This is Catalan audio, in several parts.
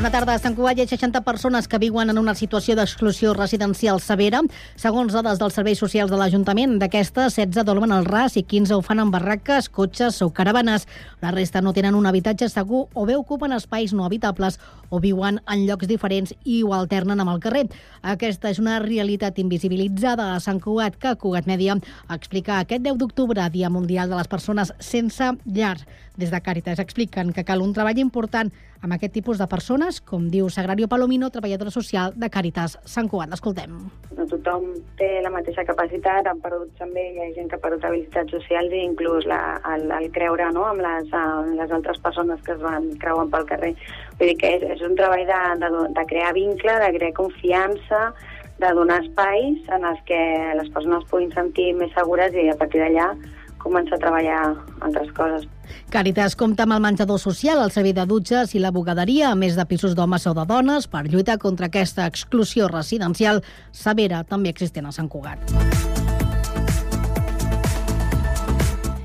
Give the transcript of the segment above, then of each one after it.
Bona tarda. A Sant Cugat hi ha 60 persones que viuen en una situació d'exclusió residencial severa. Segons dades dels serveis socials de l'Ajuntament, d'aquestes, 16 dormen al ras i 15 ho fan en barraques, cotxes o caravanes. La resta no tenen un habitatge segur o bé ocupen espais no habitables o viuen en llocs diferents i ho alternen amb el carrer. Aquesta és una realitat invisibilitzada a Sant Cugat que Cugat Mèdia explica aquest 10 d'octubre, Dia Mundial de les Persones Sense Llar. Des de Càritas expliquen que cal un treball important amb aquest tipus de persones, com diu Sagrario Palomino, treballadora social de Càritas Sant Cugat. L'escoltem. No tothom té la mateixa capacitat, han perdut també, hi ha gent que ha perdut habilitats socials i inclús la, el, el creure no, amb, les, amb les altres persones que es van creuen pel carrer. Vull dir que és, és un treball de, de, de crear vincle, de crear confiança, de donar espais en els que les persones puguin sentir més segures i a partir d'allà començar a treballar altres coses. Càritas compta amb el menjador social, el servei de dutxes i la bugaderia, a més de pisos d'homes o de dones, per lluitar contra aquesta exclusió residencial severa també existent a Sant Cugat.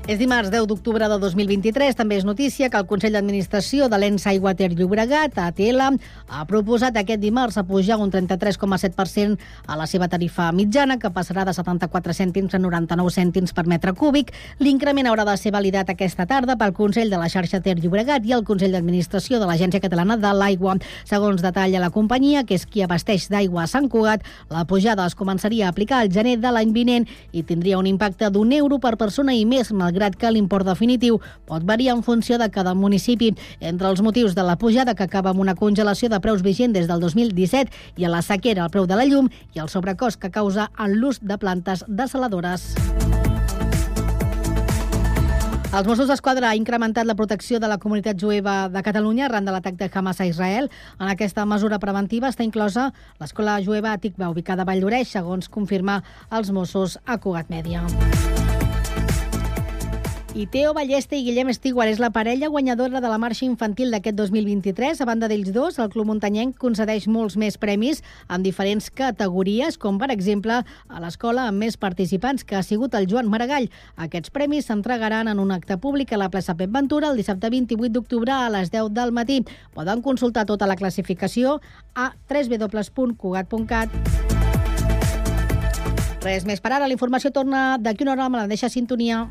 És dimarts 10 d'octubre de 2023. També és notícia que el Consell d'Administració de l'ENS Aigua Ter Llobregat, ATL, ha proposat aquest dimarts a pujar un 33,7% a la seva tarifa mitjana, que passarà de 74 cèntims a 99 cèntims per metre cúbic. L'increment haurà de ser validat aquesta tarda pel Consell de la xarxa Ter Llobregat i el Consell d'Administració de l'Agència Catalana de l'Aigua. Segons detalla la companyia, que és qui abasteix d'aigua a Sant Cugat, la pujada es començaria a aplicar al gener de l'any vinent i tindria un impacte d'un euro per persona i més, malgrat malgrat que l'import definitiu pot variar en funció de cada municipi. Entre els motius de la pujada, que acaba amb una congelació de preus vigent des del 2017 i a la sequera el preu de la llum i el sobrecost que causa en l'ús de plantes desaladores. Els Mossos d'Esquadra ha incrementat la protecció de la comunitat jueva de Catalunya arran de l'atac de Hamas a Israel. En aquesta mesura preventiva està inclosa l'escola jueva Tikva, ubicada a Valldoreix, segons confirma els Mossos a Cugat Mèdia. I Teo Ballesta i Guillem Estiguar és la parella guanyadora de la marxa infantil d'aquest 2023. A banda d'ells dos, el Club Muntanyenc concedeix molts més premis en diferents categories, com per exemple a l'escola amb més participants, que ha sigut el Joan Maragall. Aquests premis s'entregaran en un acte públic a la plaça Pep Ventura el dissabte 28 d'octubre a les 10 del matí. Poden consultar tota la classificació a www.cugat.cat. Res més per ara. La informació torna d'aquí una hora amb la deixa sintonia.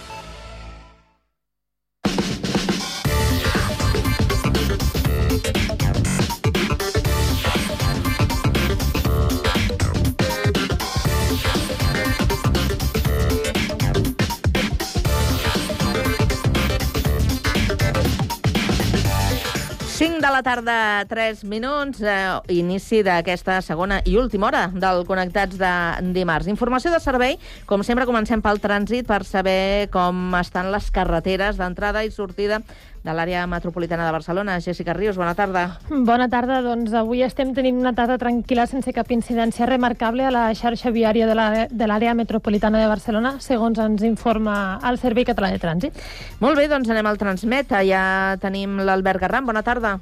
La tarda, 3 minuts, eh, inici d'aquesta segona i última hora del Connectats de dimarts. Informació de servei, com sempre comencem pel trànsit per saber com estan les carreteres d'entrada i sortida de l'àrea metropolitana de Barcelona. Jessica Rius, bona tarda. Bona tarda. Doncs avui estem tenint una tarda tranquil·la sense cap incidència remarcable a la xarxa viària de l'àrea metropolitana de Barcelona, segons ens informa el Servei Català de Trànsit. Molt bé, doncs anem al Transmet. Ja tenim l'Albert Garram. Bona tarda.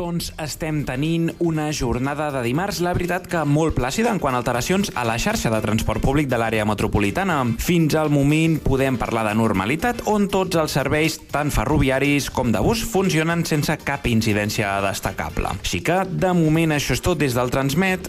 Doncs estem tenint una jornada de dimarts, la veritat que molt plàcida en quant a alteracions a la xarxa de transport públic de l'àrea metropolitana. Fins al moment podem parlar de normalitat on tots els serveis, tant ferroviaris com de bus, funcionen sense cap incidència destacable. Així que, de moment, això és tot des del Transmet.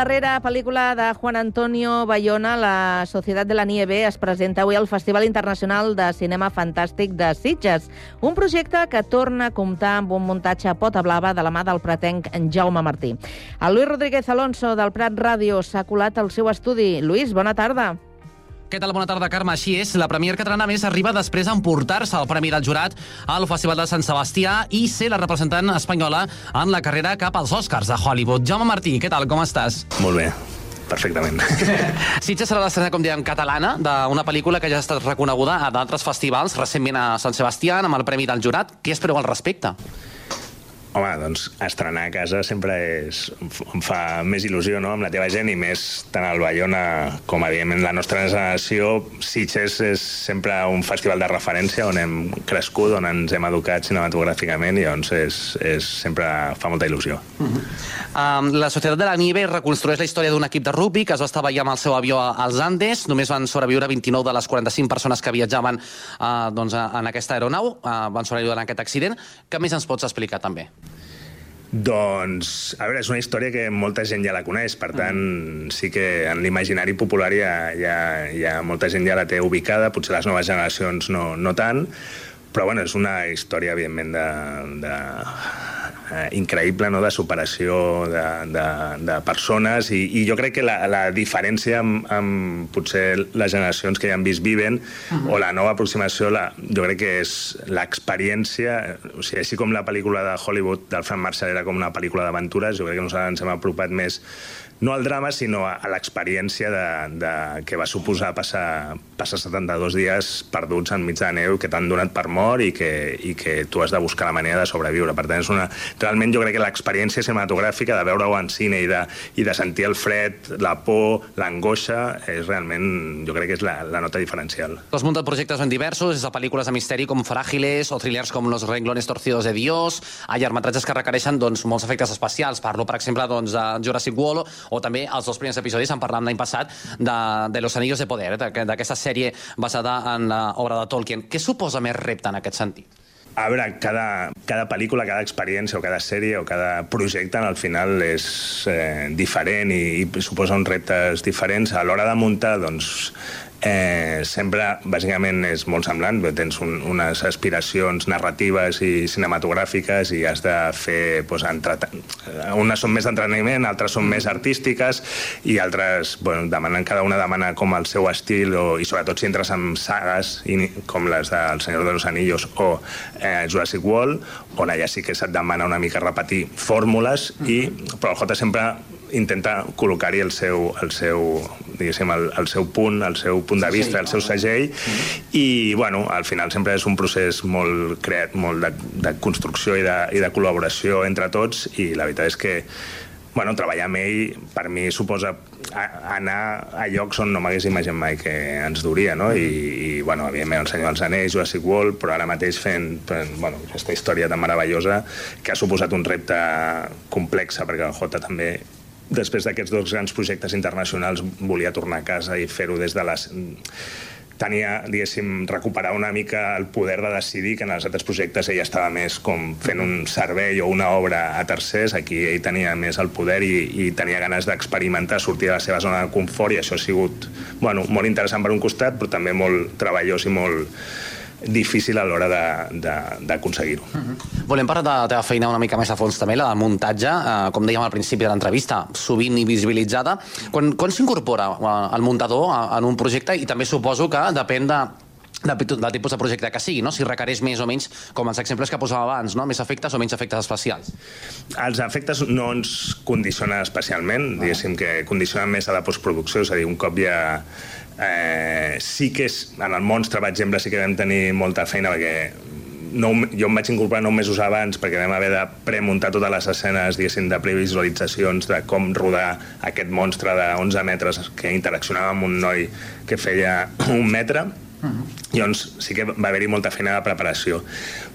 Darrera pel·lícula de Juan Antonio Bayona, La Societat de la Nieve, es presenta avui al Festival Internacional de Cinema Fantàstic de Sitges, un projecte que torna a comptar amb un muntatge a pota blava de la mà del pretenc Jaume Martí. El Luis Rodríguez Alonso del Prat Ràdio s'ha colat al seu estudi. Luis, bona tarda. Què tal? Bona tarda, Carme. Així és, la Premier catalana més arriba després a emportar-se el Premi del Jurat al Festival de Sant Sebastià i ser la representant espanyola en la carrera cap als Oscars de Hollywood. Jaume Martí, què tal? Com estàs? Molt bé perfectament. Sitges serà l'estrena, com diem, catalana d'una pel·lícula que ja ha estat reconeguda a d'altres festivals, recentment a Sant Sebastià, amb el Premi del Jurat. Què espereu al respecte? Home, doncs estrenar a casa sempre és, em fa més il·lusió no? amb la teva gent i més tant al Bayona com, evidentment, la nostra generació. Sitges és sempre un festival de referència on hem crescut, on ens hem educat cinematogràficament i doncs és, és, sempre fa molta il·lusió. Uh -huh. um, la Societat de la Nieve reconstrueix la història d'un equip de rugby que es va estar veient amb el seu avió als Andes. Només van sobreviure 29 de les 45 persones que viatjaven uh, doncs, en aquesta aeronau. Uh, van sobreviure en aquest accident. Què més ens pots explicar també? Doncs, a veure, és una història que molta gent ja la coneix, per tant, sí que en l'imaginari popular ja, ja, ja molta gent ja la té ubicada, potser les noves generacions no, no tant, però bueno, és una història, evidentment, de, de, eh, increïble no? de superació de, de, de persones i, i jo crec que la, la diferència amb, amb potser les generacions que ja han vist Viven uh -huh. o la nova aproximació, la, jo crec que és l'experiència, o sigui, així com la pel·lícula de Hollywood del Frank Marshall era com una pel·lícula d'aventures, jo crec que nosaltres ens hem apropat més no al drama, sinó a, a l'experiència de, de, que va suposar passar, passar 72 dies perduts enmig de neu, que t'han donat per mort i que, i que tu has de buscar la manera de sobreviure. Per tant, és una, realment jo crec que l'experiència cinematogràfica de veure-ho en cine i de, i de sentir el fred, la por, l'angoixa, és realment, jo crec que és la, la nota diferencial. Has muntat projectes ben diversos, des de pel·lícules de misteri com Frágiles o thrillers com Los renglones torcidos de Dios, a llargmetratges que requereixen doncs, molts efectes especials. Parlo, per exemple, doncs, de Jurassic World o també els dos primers episodis, en parlàvem l'any passat, de, de Los Anillos de Poder, d'aquesta sèrie basada en l'obra de Tolkien. Què suposa més repte en aquest sentit? A veure, cada, cada pel·lícula, cada experiència o cada sèrie o cada projecte al final és eh, diferent i, i suposa uns reptes diferents. A l'hora de muntar, doncs, eh, sempre, bàsicament, és molt semblant. Tens un, unes aspiracions narratives i cinematogràfiques i has de fer... Doncs, entret... Unes són més d'entrenament, altres són més artístiques i altres bueno, demanen, cada una demana com el seu estil o, i sobretot si entres en sagues com les del Senyor de los Anillos o eh, Jurassic World, on allà sí que se't demana una mica repetir fórmules, i, però el J sempre intenta col·locar-hi el seu, el seu, diguéssim, el, el seu punt, el seu punt de vista, el seu segell, i, bueno, al final sempre és un procés molt creat, molt de, de construcció i de, i de col·laboració entre tots, i la veritat és que bueno, treballar amb ell per mi suposa anar a llocs on no m'hagués imaginat mai que ens duria, no? I, i bueno, evidentment, el Senyor dels Anells, Jurassic World, però ara mateix fent, fent bueno, aquesta història tan meravellosa que ha suposat un repte complex, perquè el Jota també després d'aquests dos grans projectes internacionals volia tornar a casa i fer-ho des de les tenia, diguéssim, recuperar una mica el poder de decidir que en els altres projectes ell estava més com fent un servei o una obra a tercers, aquí ell tenia més el poder i, i tenia ganes d'experimentar, sortir de la seva zona de confort i això ha sigut bueno, molt interessant per un costat, però també molt treballós i molt, difícil a l'hora d'aconseguir-ho. Uh mhm. -huh. Volem parlar de la teva feina una mica més a fons també, la del muntatge, eh, com dèiem al principi de l'entrevista, sovint invisibilitzada. Quan, quan s'incorpora eh, el muntador en un projecte i també suposo que depèn de del, del tipus de projecte que sigui, no? si requereix més o menys, com els exemples que posava abans, no? més efectes o menys efectes especials. Els efectes no ens condicionen especialment, ah. diguéssim que condicionen més a la postproducció, és a dir, un cop ja Eh, sí que és, en el Monstre, per exemple, sí que vam tenir molta feina perquè no, jo em vaig incorporar nou mesos abans perquè vam haver de premuntar totes les escenes diguéssim, de previsualitzacions de com rodar aquest monstre de 11 metres que interaccionava amb un noi que feia un metre Uh -huh. Llavors sí que va haver-hi molta feina de preparació.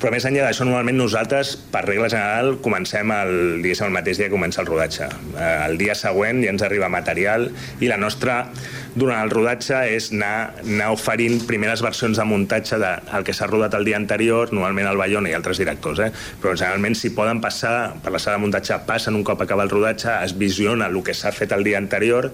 Però més enllà d'això, normalment nosaltres, per regla general, comencem el, el mateix dia que comença el rodatge. Eh, el dia següent ja ens arriba material i la nostra durant el rodatge és anar, anar oferint primeres versions de muntatge del de, que s'ha rodat el dia anterior, normalment al Bayona i altres directors, eh? però generalment si poden passar per la sala de muntatge, passen un cop acaba el rodatge, es visiona el que s'ha fet el dia anterior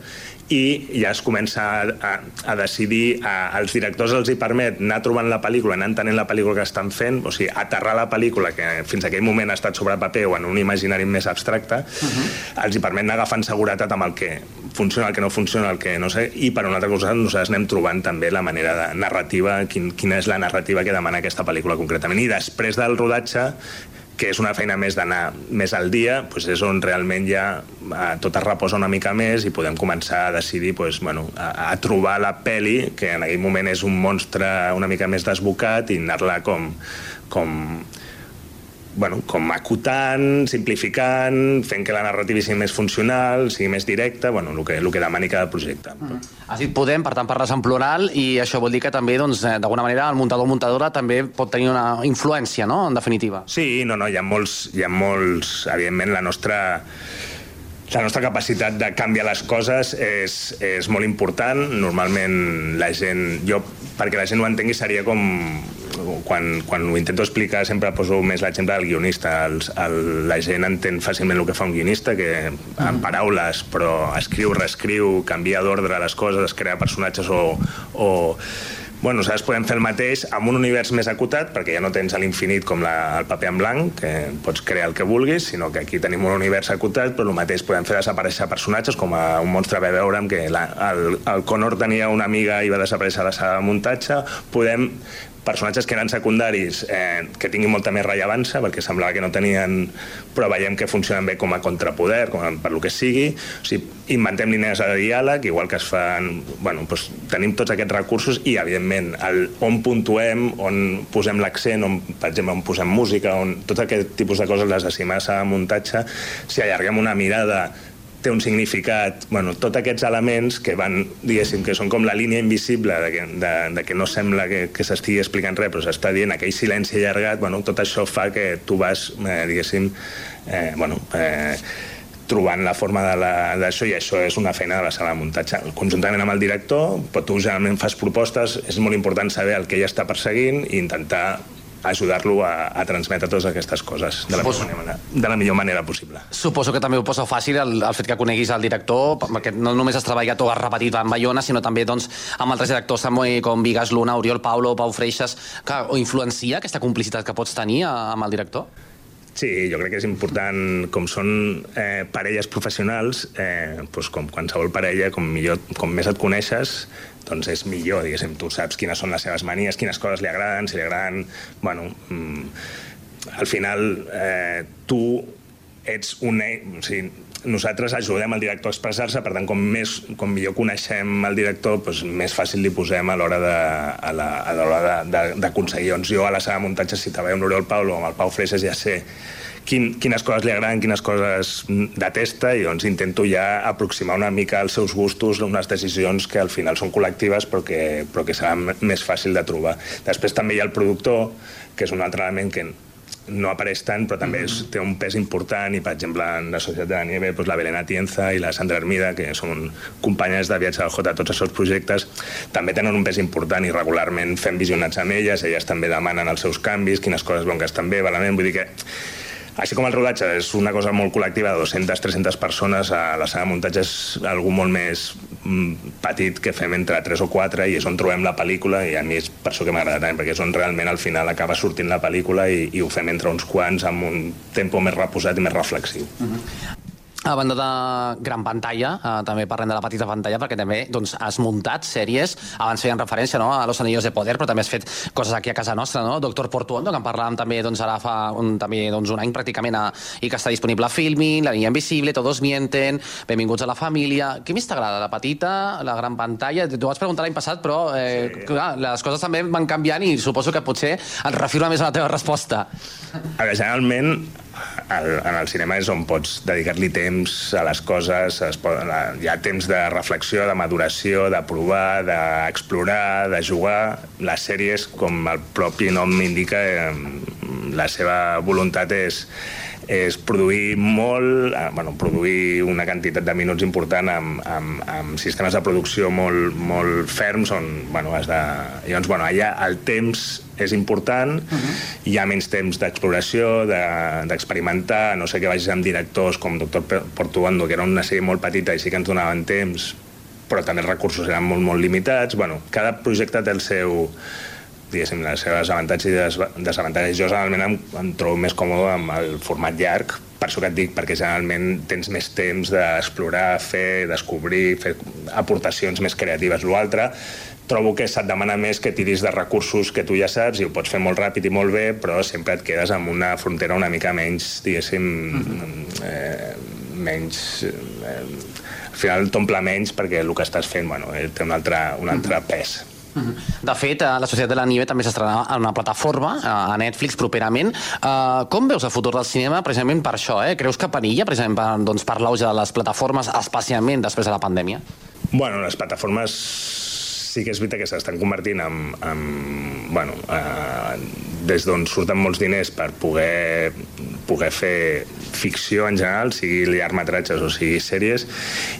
i ja es comença a, a, a decidir, a, als directors els hi permet anar trobant la pel·lícula, anar entenent la pel·lícula que estan fent, o sigui, aterrar la pel·lícula que fins aquell moment ha estat sobre paper o en un imaginari més abstracte, uh -huh. els hi permet anar agafant seguretat amb el que funciona, el que no funciona, el que no sé, i per una altra cosa nosaltres anem trobant també la manera de narrativa, quin, quina és la narrativa que demana aquesta pel·lícula concretament. I després del rodatge que és una feina més d'anar més al dia, doncs és on realment ja tot es reposa una mica més i podem començar a decidir doncs, bueno, a, a trobar la peli, que en aquell moment és un monstre una mica més desbocat, i anar-la com, com, bueno, com acotant, simplificant, fent que la narrativa sigui més funcional, sigui més directa, bueno, el que, el que demani cada projecte. Mm. Has dit Podem, per tant parles en plural, i això vol dir que també, doncs, eh, d'alguna manera, el muntador o muntadora també pot tenir una influència, no?, en definitiva. Sí, no, no, hi ha molts, hi ha molts evidentment, la nostra la nostra capacitat de canviar les coses és, és molt important. Normalment la gent... Jo, perquè la gent ho entengui, seria com quan, quan ho intento explicar sempre poso més l'exemple del guionista. Els, el, la gent entén fàcilment el que fa un guionista, que en paraules, però escriu, reescriu, canvia d'ordre les coses, es crea personatges o, o bueno, saps, podem fer el mateix amb un univers més acotat, perquè ja no tens a l'infinit com la, el paper en blanc, que pots crear el que vulguis, sinó que aquí tenim un univers acotat, però el mateix podem fer desaparèixer personatges, com a un monstre va veure'm que la, el, el Connor tenia una amiga i va desaparèixer a la sala de muntatge, podem personatges que eren secundaris eh, que tinguin molta més rellevància perquè semblava que no tenien però veiem que funcionen bé com a contrapoder com a, per lo que sigui. O sigui, inventem línies de diàleg igual que es fan bueno, doncs, tenim tots aquests recursos i evidentment el, on puntuem on posem l'accent on, per exemple on posem música on tot aquest tipus de coses les decimem a muntatge. Si allarguem una mirada té un significat, bueno, tots aquests elements que van, diguéssim, que són com la línia invisible de que, de, de que no sembla que, que s'estigui explicant res, però s'està dient aquell silenci allargat, bueno, tot això fa que tu vas, eh, diguéssim, eh, bueno, eh, trobant la forma d'això i això és una feina de la sala de muntatge. Conjuntament amb el director, però tu generalment fas propostes, és molt important saber el que ell està perseguint i intentar ajudar-lo a, a transmetre totes aquestes coses de la, Suposo... millor manera, de la millor manera possible. Suposo que també ho posa fàcil el, el fet que coneguis el director, perquè no només has treballat o has repetit amb Bayona, sinó també doncs, amb altres directors com Vigas Luna, Oriol Paulo, Pau Freixas, que o influencia aquesta complicitat que pots tenir amb el director? Sí, jo crec que és important, com són eh, parelles professionals, eh, doncs com qualsevol parella, com, millor, com més et coneixes, doncs és millor, diguéssim, tu saps quines són les seves manies, quines coses li agraden, si li agraden... Bueno, mm, al final, eh, tu ets un... O sigui, nosaltres ajudem el director a expressar-se, per tant, com, més, com millor coneixem el director, doncs més fàcil li posem a l'hora d'aconseguir. Doncs jo a la sala de muntatge, si treballo amb l'Oriol Paulo o amb el Pau Freixas, ja sé quin, quines coses li agraden, quines coses detesta, i doncs intento ja aproximar una mica als seus gustos unes decisions que al final són col·lectives però que, però que serà més fàcil de trobar. Després també hi ha el productor, que és un altre element que no apareix tant, però també és, té un pes important i, per exemple, en la Societat de la Nieve, doncs, la Belena Tienza i la Sandra Hermida, que són companyes de viatge del J a tots els seus projectes, també tenen un pes important i regularment fem visionats amb elles, elles també demanen els seus canvis, quines coses veuen que estan bé, malament, vull dir que així com el rodatge és una cosa molt col·lectiva, 200-300 persones, a la sala de muntatge és algú molt més mm, petit que fem entre 3 o 4 i és on trobem la pel·lícula i a mi és per això que m'agrada tant, perquè és on realment al final acaba sortint la pel·lícula i, i ho fem entre uns quants amb un tempo més reposat i més reflexiu. Uh -huh. A banda de gran pantalla, eh, també parlem de la petita pantalla, perquè també doncs, has muntat sèries, abans feien referència no, a Los Anillos de Poder, però també has fet coses aquí a casa nostra, no? Doctor Portuondo, que en parlàvem també doncs, ara fa un, també, doncs, un any pràcticament a, i que està disponible a Filmin, La niña invisible, Todos mienten, Benvinguts a la família... Què més t'agrada, la petita, la gran pantalla? T'ho vaig preguntar l'any passat, però eh, sí. clar, les coses també van canviant i suposo que potser et refirma més a la teva resposta. A veure, generalment el, en el cinema és on pots dedicar-li temps a les coses, es pot, hi ha temps de reflexió, de maduració, de provar, d'explorar, de jugar. Les sèries, com el propi nom indica, la seva voluntat és, és produir molt, eh, bueno, produir una quantitat de minuts important amb, amb, amb sistemes de producció molt, molt ferms on bueno, has de... Llavors, bueno, allà el temps és important, uh -huh. hi ha menys temps d'exploració, d'experimentar, de, no sé què vagis amb directors com Doctor Portuondo, que era una sèrie molt petita i sí que ens donaven temps, però també els recursos eren molt, molt limitats. Bueno, cada projecte té el seu diguéssim, les seves avantatges i des desavantatges. Jo generalment em, em trobo més còmode amb el format llarg, per això que et dic, perquè generalment tens més temps d'explorar, fer, descobrir, fer aportacions més creatives. L'altre, trobo que se't demana més que tiris de recursos que tu ja saps i ho pots fer molt ràpid i molt bé, però sempre et quedes amb una frontera una mica menys, diguéssim, eh, menys... Eh, al final t'omple menys perquè el que estàs fent bueno, té un altre, un altre pes. De fet, eh, la Societat de la Nieve també s'estrenarà en una plataforma, eh, a Netflix, properament. Uh, com veus el futur del cinema precisament per això? Eh? Creus que perilla precisament per, doncs, per l'auge de les plataformes, especialment després de la pandèmia? Bueno, les plataformes sí que és veritat que s'estan convertint en, en bueno, eh, des d'on surten molts diners per poder, poder fer ficció en general, sigui llargmetratges o sigui sèries,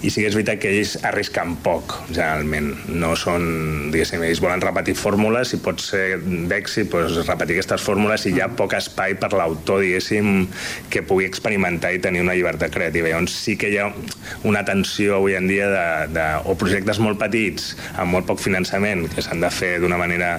i sí que és veritat que ells arrisquen poc, generalment. No són, diguéssim, ells volen repetir fórmules, i pot ser d'èxit, doncs repetir aquestes fórmules i hi ha poc espai per l'autor, diguéssim, que pugui experimentar i tenir una llibertat creativa. Llavors sí que hi ha una tensió avui en dia de, de, o projectes molt petits, amb molt poc finançament, que s'han de fer d'una manera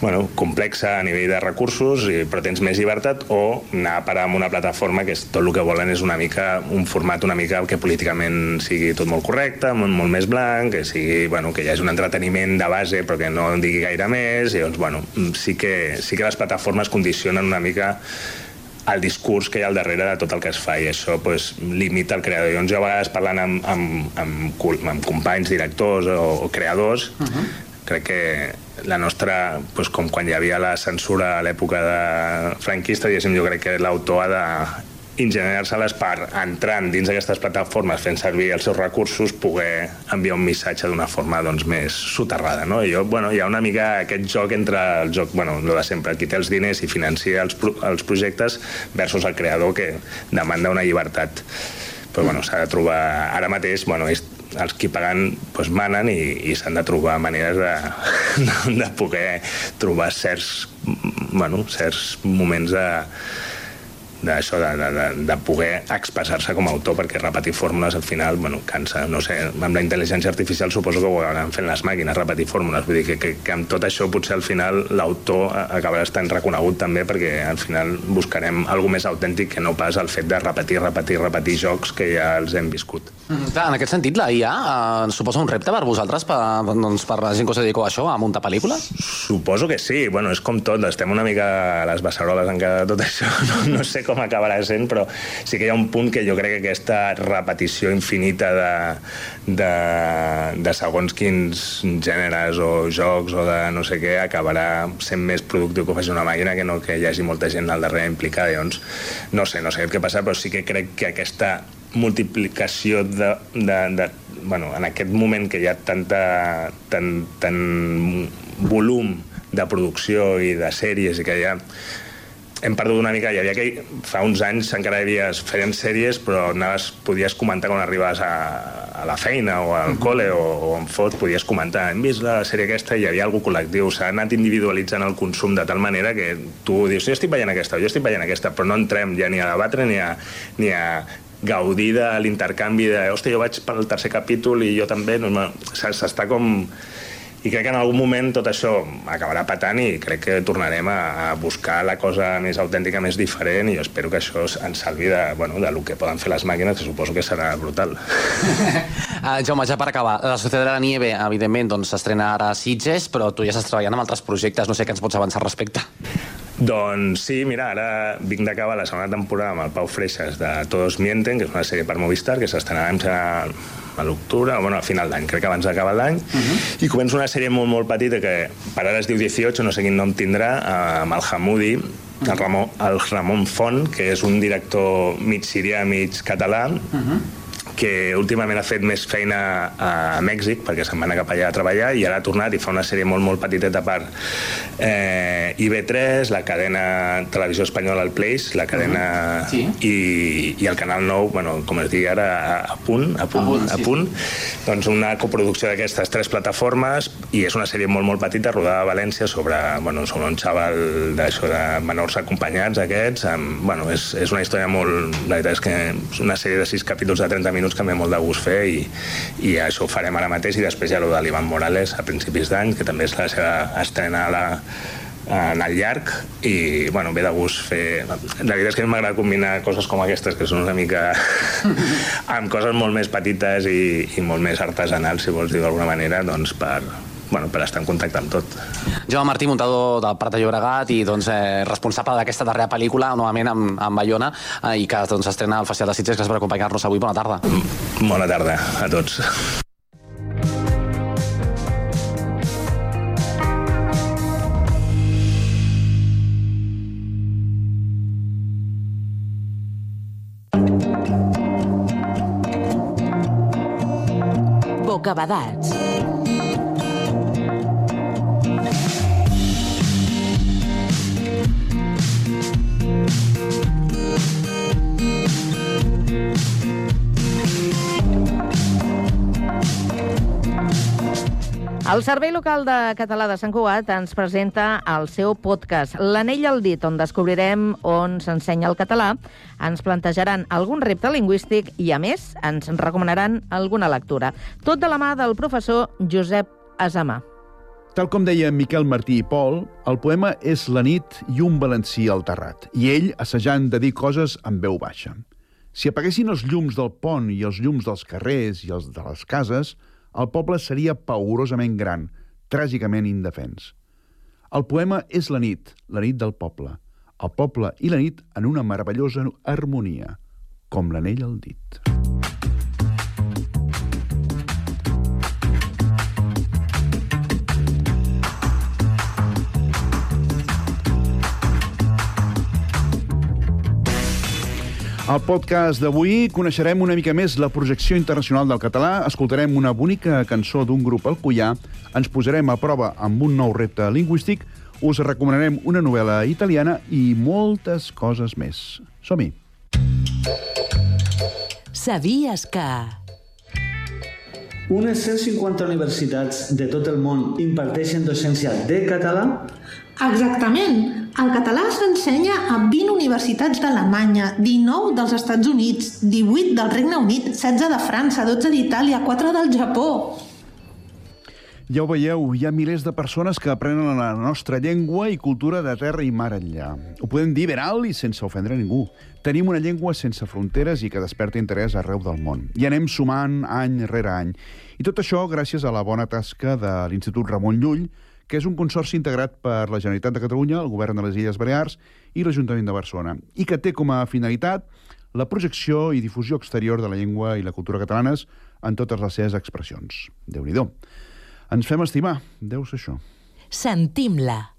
bueno, complexa a nivell de recursos, i, però tens més llibertat, o anar a parar amb una plataforma que és, tot el que volen és una mica un format una mica que políticament sigui tot molt correcte, molt, molt més blanc, que sigui, bueno, que hi hagi un entreteniment de base però que no en digui gaire més, i doncs, bueno, sí que, sí que les plataformes condicionen una mica el discurs que hi ha al darrere de tot el que es fa i això pues, limita el creador. Llavors jo a vegades parlant amb, amb, amb, amb companys, directors o, o creadors, uh -huh. crec que la nostra, doncs, com quan hi havia la censura a l'època de franquista, diguéssim, jo crec que l'autor ha de ingeniar-se-les per, entrant dins d'aquestes plataformes, fent servir els seus recursos, poder enviar un missatge d'una forma doncs, més soterrada. No? I jo, bueno, hi ha una mica aquest joc entre el joc, bueno, el de sempre, qui té els diners i financia els, els projectes versus el creador que demanda una llibertat. Però bueno, s'ha de trobar... Ara mateix, bueno, és, els qui paguen doncs, manen i, i s'han de trobar maneres de, de poder trobar certs, bueno, certs moments de, d'això, de, de, de poder expressar-se com a autor, perquè repetir fórmules al final, bueno, cansa. No sé, amb la intel·ligència artificial suposo que ho acabaran fent les màquines, repetir fórmules. Vull dir que, que, que amb tot això potser al final l'autor acabarà estant reconegut també perquè al final buscarem alguna més autèntic que no pas el fet de repetir, repetir, repetir jocs que ja els hem viscut. Mm, clar, en aquest sentit, la IA eh, suposa un repte per vosaltres, per, doncs, per la gent que us dediqueu a això, a muntar pel·lícules? Suposo que sí. Bueno, és com tot, estem una mica a les beceroles encara tot això. No, no sé com acabarà sent, però sí que hi ha un punt que jo crec que aquesta repetició infinita de, de, de segons quins gèneres o jocs o de no sé què acabarà sent més productiu que ho faci una màquina que no que hi hagi molta gent al darrere implicada. Llavors, no sé, no sé què passa, però sí que crec que aquesta multiplicació de, de, de bueno, en aquest moment que hi ha tanta, tan, tan volum de producció i de sèries i que ha hem perdut una mica, hi havia que fa uns anys encara hi havia, feien sèries però anaves, podies comentar quan arribaves a, a la feina o al col·le o, o en fot, podies comentar hem vist la sèrie aquesta i hi havia algú col·lectiu s'ha anat individualitzant el consum de tal manera que tu dius, jo estic veient aquesta, jo estic veient aquesta però no entrem ja ni a debatre ni a, ni a gaudir de l'intercanvi de, hòstia, jo vaig pel tercer capítol i jo també, no, s'està com i crec que en algun moment tot això acabarà patant i crec que tornarem a, a buscar la cosa més autèntica, més diferent i jo espero que això ens salvi de, bueno, de lo que poden fer les màquines, que suposo que serà brutal. uh, Jaume, ja per acabar, la Societat de la Nieve, evidentment, doncs, s'estrena doncs, ara a Sitges, però tu ja estàs treballant amb altres projectes, no sé què ens pots avançar al respecte. Doncs sí, mira, ara vinc d'acabar la segona temporada amb el Pau Freixas de Todos Mienten, que és una sèrie per Movistar, que s'estrenarà a l'octubre, o bueno, a final d'any, crec que abans d'acabar l'any, uh -huh. i començo una sèrie molt, molt petita que per ara es diu 18, no sé quin nom tindrà, amb el Hamoudi, el Ramon, el Ramon Font, que és un director mig sirià, mig català, uh -huh que últimament ha fet més feina a Mèxic, perquè se'n va anar cap allà a treballar, i ara ha tornat i fa una sèrie molt, molt petiteta per eh, IB3, la cadena Televisió Espanyola, el Place, la cadena... Uh -huh. sí. i, i el Canal 9, bueno, com es digui ara, a, a punt, a punt, a punt, sí. a punt. Doncs una coproducció d'aquestes tres plataformes i és una sèrie molt, molt petita, rodada a València, sobre, bueno, sobre un xaval d'això de menors acompanyats, aquests. Amb, bueno, és, és una història molt... La veritat és que és una sèrie de sis capítols de 30 minuts que m'he molt de gust fer i, i això ho farem ara mateix i després ja lo de l'Ivan Morales a principis d'any, que també és la seva estrena a la, en el llarg i bueno, ve de gust fer... La veritat és que m'agrada combinar coses com aquestes que són una mica amb coses molt més petites i, i molt més artesanals, si vols dir d'alguna manera, doncs per, bueno, per estar en contacte amb tot. Jo, Martí, muntador del Prat de Llobregat i doncs, eh, responsable d'aquesta darrera pel·lícula, novament amb, amb Bayona, eh, i que doncs, estrena al Festival de Sitges. Gràcies per acompanyar-nos avui. Bona tarda. Bona tarda a tots. Bocabadats. El Servei Local de Català de Sant Cugat ens presenta el seu podcast L'anell al dit, on descobrirem on s'ensenya el català, ens plantejaran algun repte lingüístic i, a més, ens recomanaran alguna lectura. Tot de la mà del professor Josep Asamà. Tal com deia Miquel Martí i Pol, el poema és la nit i un valencí al terrat, i ell assajant de dir coses amb veu baixa. Si apaguessin els llums del pont i els llums dels carrers i els de les cases, el poble seria paurosament gran, tràgicament indefens. El poema és la nit, la nit del poble. El poble i la nit en una meravellosa harmonia, com l'anell al dit. Al podcast d'avui coneixerem una mica més la projecció internacional del català, escoltarem una bonica cançó d'un grup alcoià, ens posarem a prova amb un nou repte lingüístic, us recomanarem una novel·la italiana i moltes coses més. Som-hi! Sabies que... Unes 150 universitats de tot el món imparteixen docència de català? Exactament. El català s'ensenya a 20 universitats d'Alemanya, 19 dels Estats Units, 18 del Regne Unit, 16 de França, 12 d'Itàlia, 4 del Japó. Ja ho veieu, hi ha milers de persones que aprenen la nostra llengua i cultura de terra i mar enllà. Ho podem dir ben alt i sense ofendre ningú. Tenim una llengua sense fronteres i que desperta interès arreu del món. I anem sumant any rere any. I tot això gràcies a la bona tasca de l'Institut Ramon Llull, que és un consorci integrat per la Generalitat de Catalunya, el Govern de les Illes Balears i l'Ajuntament de Barcelona, i que té com a finalitat la projecció i difusió exterior de la llengua i la cultura catalanes en totes les seves expressions. déu nhi Ens fem estimar, deu ser això. Sentim-la.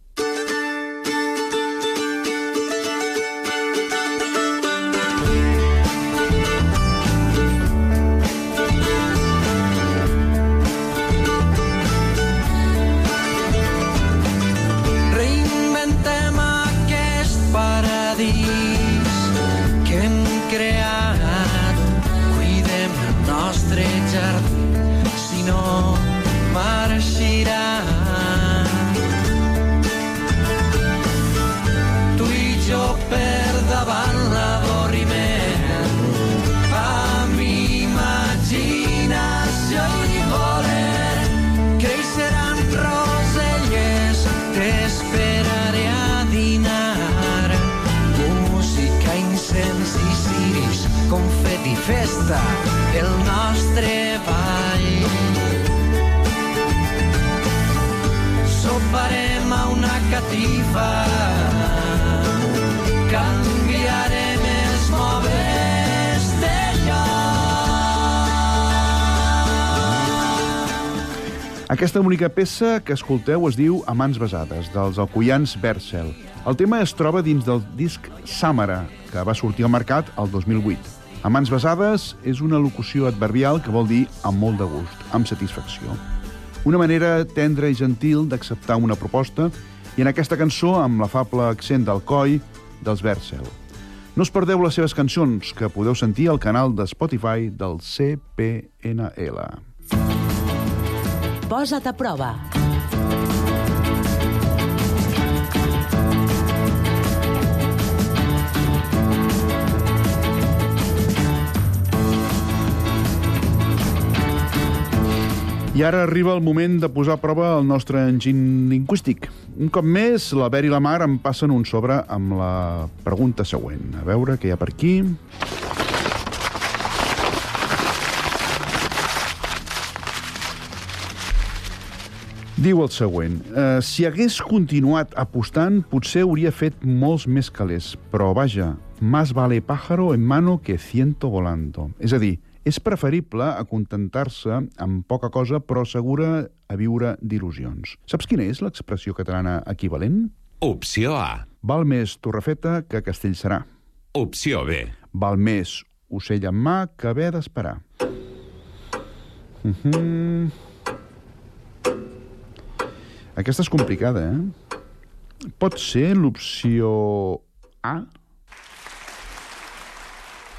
Aquesta única peça que escolteu es diu A mans besades, dels alcoians Bercel. El tema es troba dins del disc Sàmara, que va sortir al mercat el 2008. A mans besades és una locució adverbial que vol dir amb molt de gust, amb satisfacció. Una manera tendra i gentil d'acceptar una proposta i en aquesta cançó amb l'afable accent del coi dels Vercel. No us perdeu les seves cançons, que podeu sentir al canal de Spotify del CPNL. Posa't a prova. I ara arriba el moment de posar a prova el nostre enginy lingüístic. Un cop més, la Ver i la Mar em passen un sobre amb la pregunta següent. A veure què hi ha per aquí. Diu el següent. Eh, si hagués continuat apostant, potser hauria fet molts més calés. Però, vaja, más vale pájaro en mano que ciento volando. És a dir, és preferible acontentar-se amb poca cosa, però segura a viure d'il·lusions. Saps quina és l'expressió catalana equivalent? Opció A. Val més torrefeta que Castellserà. Opció B. Val més ocell en mà que haver d'esperar. Uh -huh. Aquesta és complicada, eh? Pot ser l'opció A?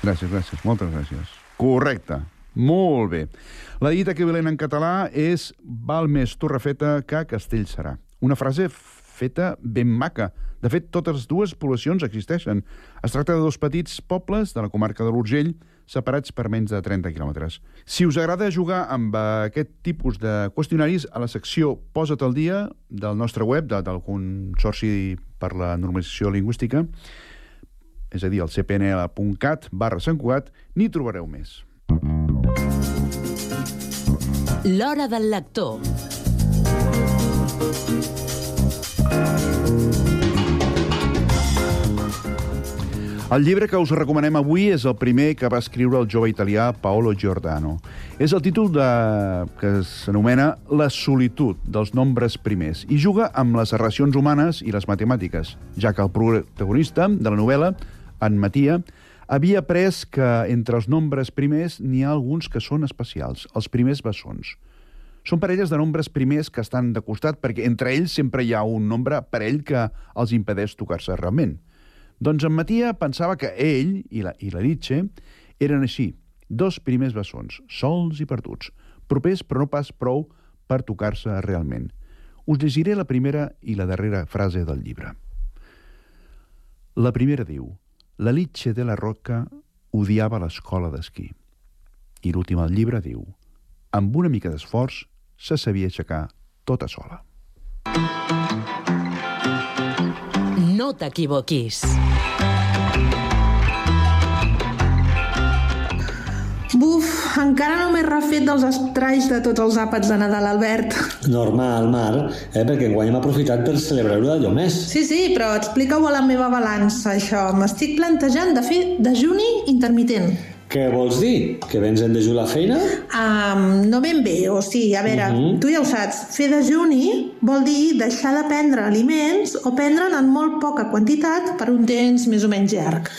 Gràcies, gràcies, moltes gràcies. Correcte. Molt bé. La dita equivalent en català és val més torrefeta que castell serà. Una frase feta ben maca. De fet, totes dues poblacions existeixen. Es tracta de dos petits pobles de la comarca de l'Urgell, separats per menys de 30 quilòmetres. Si us agrada jugar amb aquest tipus de qüestionaris, a la secció Posa't al dia del nostre web, de, del Consorci per la Normalització Lingüística, és a dir, el cpnl.cat barra Sant Cugat, n'hi trobareu més. L'hora del lector. El llibre que us recomanem avui és el primer que va escriure el jove italià Paolo Giordano. És el títol de... que s'anomena La solitud dels nombres primers i juga amb les relacions humanes i les matemàtiques, ja que el protagonista de la novel·la, en Matia, havia après que entre els nombres primers n'hi ha alguns que són especials, els primers bessons. Són parelles de nombres primers que estan de costat perquè entre ells sempre hi ha un nombre parell que els impedeix tocar-se realment. Doncs en Matia pensava que ell i la, i la Nietzsche eren així, dos primers bessons, sols i perduts, propers però no pas prou per tocar-se realment. Us llegiré la primera i la darrera frase del llibre. La primera diu la Litxe de la Roca odiava l'escola d'esquí. I l'últim al llibre diu amb una mica d'esforç se sabia aixecar tota sola. No t'equivoquis. Encara no m'he refet dels estralls de tots els àpats de Nadal, Albert. Normal, Mar, eh? perquè enguany hem aprofitat per celebrar-ho d'allò més. Sí, sí, però explica-ho a la meva balança, això. M'estic plantejant de fer dejuni intermitent. Què vols dir? Que vens en dejú la feina? Um, no ben bé, o sigui, a veure, uh -huh. tu ja ho saps, fer dejuni vol dir deixar de prendre aliments o prendre'n en molt poca quantitat per un temps més o menys llarg.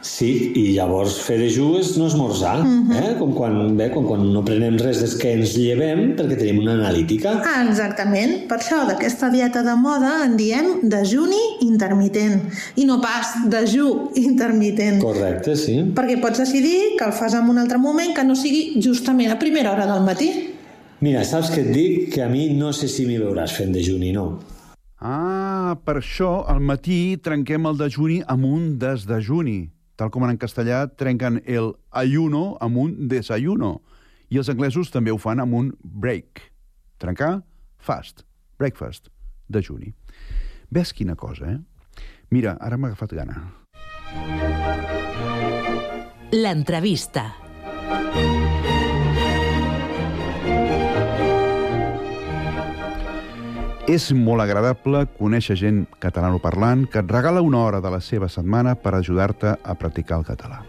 Sí, i llavors fer dejú és no esmorzar, uh -huh. eh? com, quan, bé, com quan no prenem res des que ens llevem perquè tenim una analítica. Ah, exactament. Per això d'aquesta dieta de moda en diem dejuni intermitent i no pas dejú intermitent. Correcte, sí. Perquè pots decidir que el fas en un altre moment que no sigui justament a primera hora del matí. Mira, saps què et dic? Que a mi no sé si m'hi veuràs fent dejuni, no. Ah, per això al matí trenquem el dejuni amb un desdejuni tal com en castellà trenquen el ayuno amb un desayuno. I els anglesos també ho fan amb un break. Trencar, fast, breakfast, dejuni. Ves quina cosa, eh? Mira, ara m'ha agafat gana. L'entrevista. És molt agradable conèixer gent catalanoparlant que et regala una hora de la seva setmana per ajudar-te a practicar el català.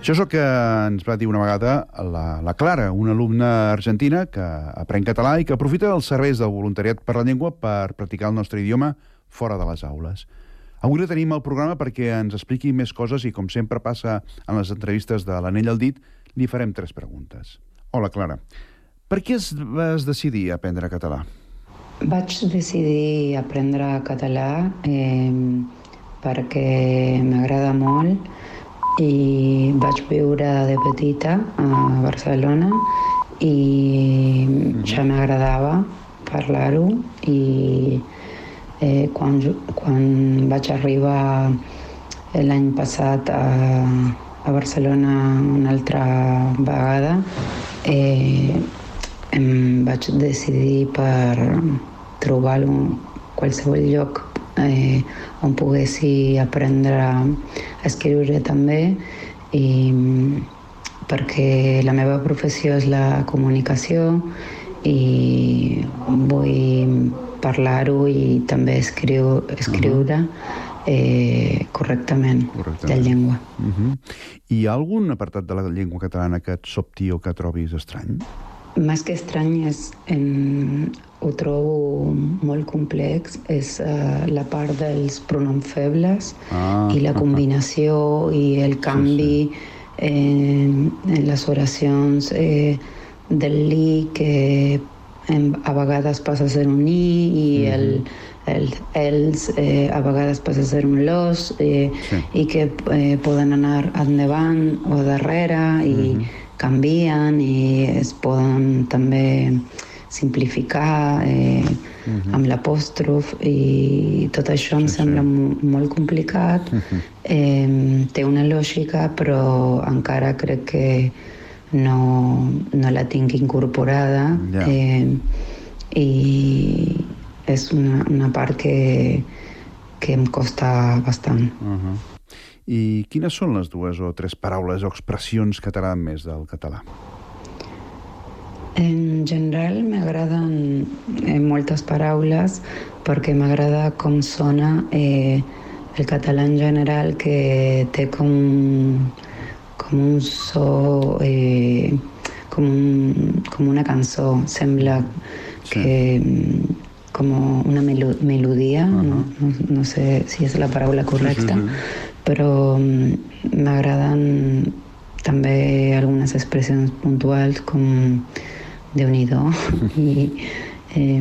Això és el que ens va dir una vegada la, la Clara, una alumna argentina que aprèn català i que aprofita els serveis del voluntariat per la llengua per practicar el nostre idioma fora de les aules. Avui la tenim al programa perquè ens expliqui més coses i, com sempre passa en les entrevistes de l'Anell al dit, li farem tres preguntes. Hola, Clara. Per què es vas decidir a aprendre català? Vaig decidir aprendre català eh, perquè m'agrada molt i vaig viure de petita a Barcelona i ja m'agradava parlar-ho i eh, quan, quan vaig arribar l'any passat a, a Barcelona una altra vegada eh, em vaig decidir per trobar un, qualsevol lloc eh, on poguessi aprendre a escriure també i perquè la meva professió és la comunicació i vull parlar-ho i també escriu, escriure eh, correctament, Correctament. la llengua. Uh -huh. Hi ha algun apartat de la llengua catalana que et sobti o que trobis estrany? Més que estrany és, en, ho trobo molt complex, és uh, la part dels pronoms febles Ah, i la ah, ah. combinació i el canvi en, en les oracions eh, del li que en, a vegades passa a ser un i i el, el els eh, a vegades passa a ser un los eh, i que eh, poden anar endavant o darrere i canvien i es poden també simplificar eh, amb l'apòstrof i tot això em sembla mo- molt complicat eh, té una lògica però encara crec que no, no la tinc incorporada Ja. eh, i és una, una part que, que em costa bastant. Uh -huh. I quines són les dues o tres paraules o expressions que t'agraden més del català? En general m'agraden eh, moltes paraules perquè m'agrada com sona eh, el català en general que té com, com un so, eh, com, un, com una cançó. Sembla que mm, com una melo melodia, no, no, no sé si és la paraula correcta, però mm, m'agraden també algunes expressions puntuals com Déu-n'hi-do i eh,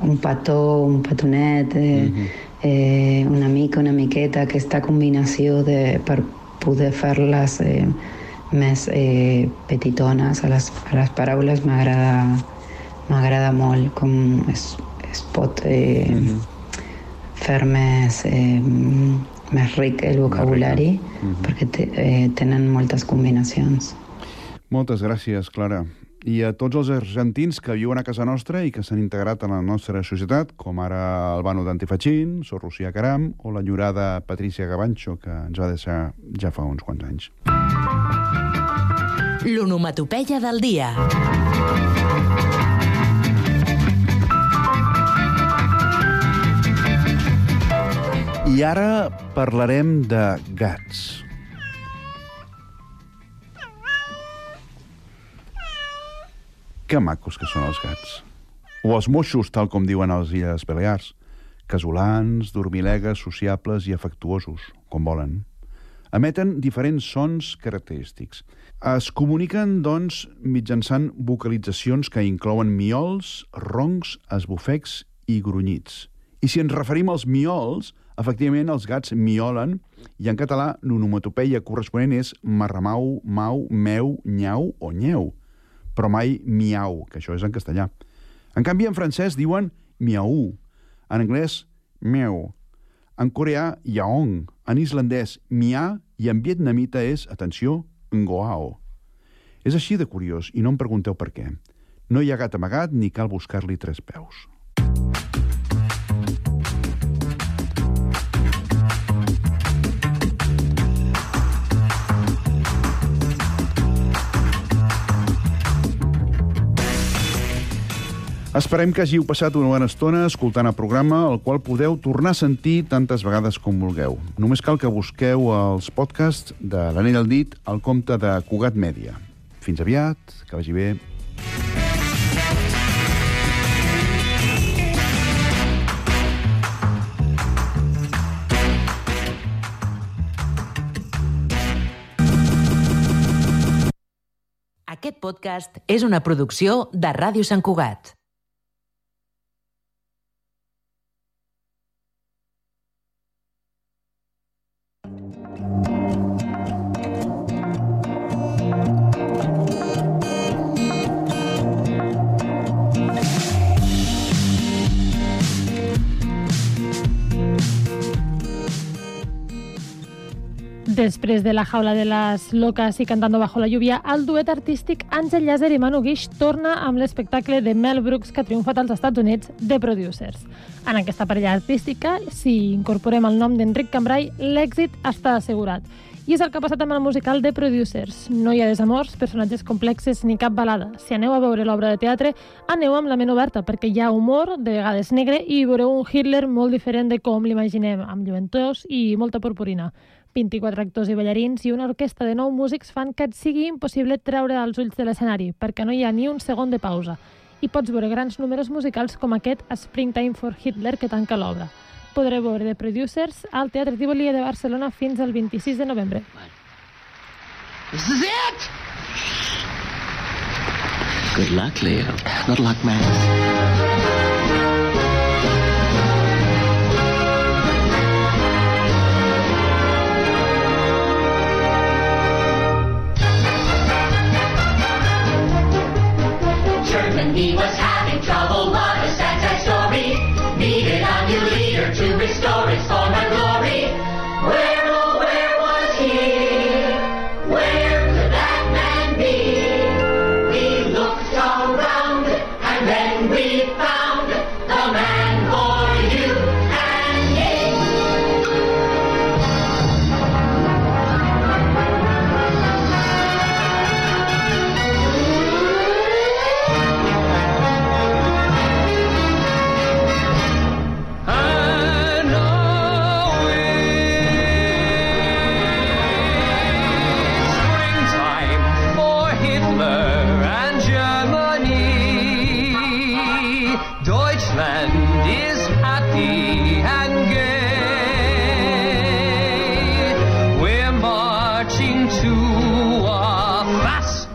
un petó, un petonet, eh, eh, una mica, una miqueta, aquesta combinació de, per poder fer-les eh, més eh, petitones a les, a les paraules m'agrada m'agrada molt com es, es pot eh, fer més, eh, més ric el vocabulari perquè te, eh, tenen moltes combinacions. Moltes gràcies, Clara. I a tots els argentins que viuen a casa nostra i que s'han integrat en la nostra societat, com ara Albano d'Antifachín, Sor Lucía Caram o la llorada Patricia Gabancho, que ens va deixar ja fa uns quants anys. L'onomatopeia del dia. I ara parlarem de gats. Que macos que són els gats. O els moixos, tal com diuen a les Illes Balears. Casolans, dormilegues, sociables i afectuosos, com volen. Emeten diferents sons característics. Es comuniquen, doncs, mitjançant vocalitzacions que inclouen miols, roncs, esbufecs i grunyits. I si ens referim als miols, efectivament els gats miolen i en català l'onomatopeia corresponent és marramau, mau, meu, nyau o nyeu, però mai miau, que això és en castellà. En canvi, en francès diuen miau, en anglès meu, en coreà yaong, en islandès mia i en vietnamita és, atenció, ngoao. És així de curiós i no em pregunteu per què. No hi ha gat amagat ni cal buscar-li tres peus. Esperem que hàgiu passat una bona estona escoltant el programa, el qual podeu tornar a sentir tantes vegades com vulgueu. Només cal que busqueu els podcasts de l'Anell al dit al compte de Cugat Mèdia. Fins aviat, que vagi bé. Aquest podcast és una producció de Ràdio Sant Cugat. Després de La jaula de las locas i Cantando bajo la lluvia, el duet artístic Àngel Llàcer i Manu Guix torna amb l'espectacle de Mel Brooks que ha triomfat als Estats Units de Producers. En aquesta parella artística, si incorporem el nom d'Enric Cambrai, l'èxit està assegurat. I és el que ha passat amb el musical de Producers. No hi ha desamors, personatges complexes ni cap balada. Si aneu a veure l'obra de teatre, aneu amb la ment oberta, perquè hi ha humor, de vegades negre, i veureu un Hitler molt diferent de com l'imaginem, amb lluentors i molta purpurina. 24 actors i ballarins i una orquestra de nou músics fan que et sigui impossible treure els ulls de l'escenari, perquè no hi ha ni un segon de pausa. I pots veure grans números musicals com aquest Springtime for Hitler que tanca l'obra. Podreu veure The Producers al Teatre Tivoli de Barcelona fins al 26 de novembre. This is it! Good luck, Leo. Good luck, man. 你我想。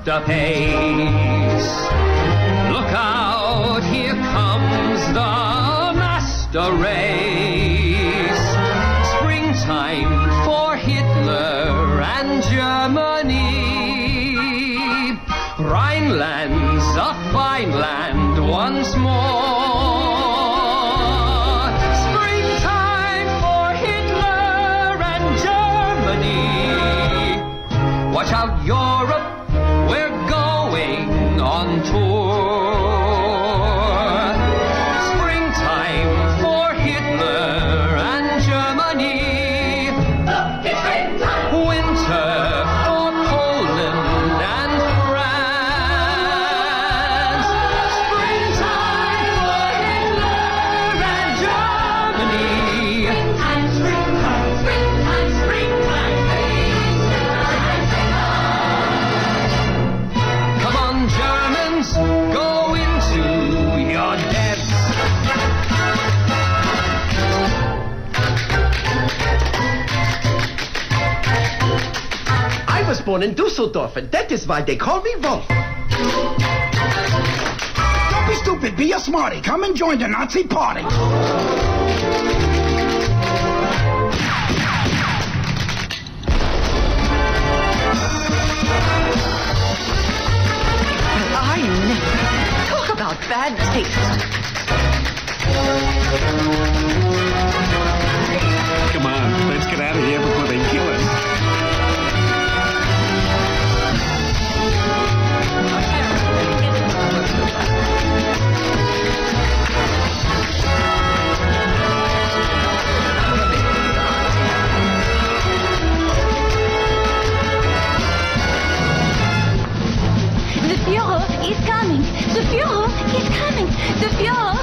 Faster pace. Look out, here comes the master race. Springtime for Hitler and Germany. Rhineland's a fine land once more. Born in Dusseldorf, and that is why they call me Wolf. Don't be stupid. Be a smarty. Come and join the Nazi party. I never talk about bad taste. Come on, let's get out of here before the fuel.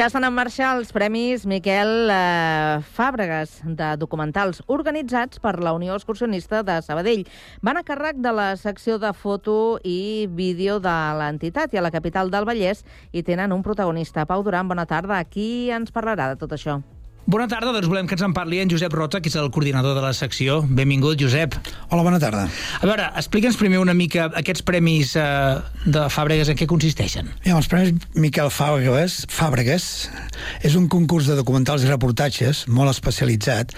Ja estan en marxa els Premis Miquel eh, Fàbregas de documentals organitzats per la Unió Excursionista de Sabadell. Van a càrrec de la secció de foto i vídeo de l'entitat i a la capital del Vallès i tenen un protagonista. Pau Duran, bona tarda. Qui ens parlarà de tot això? Bona tarda, doncs volem que ens en parli en Josep Rota, que és el coordinador de la secció. Benvingut, Josep. Hola, bona tarda. A veure, explica'ns primer una mica aquests premis eh, de Fàbregas en què consisteixen. Bé, els Premis Miquel Fàbregas, Fàbregas és un concurs de documentals i reportatges molt especialitzat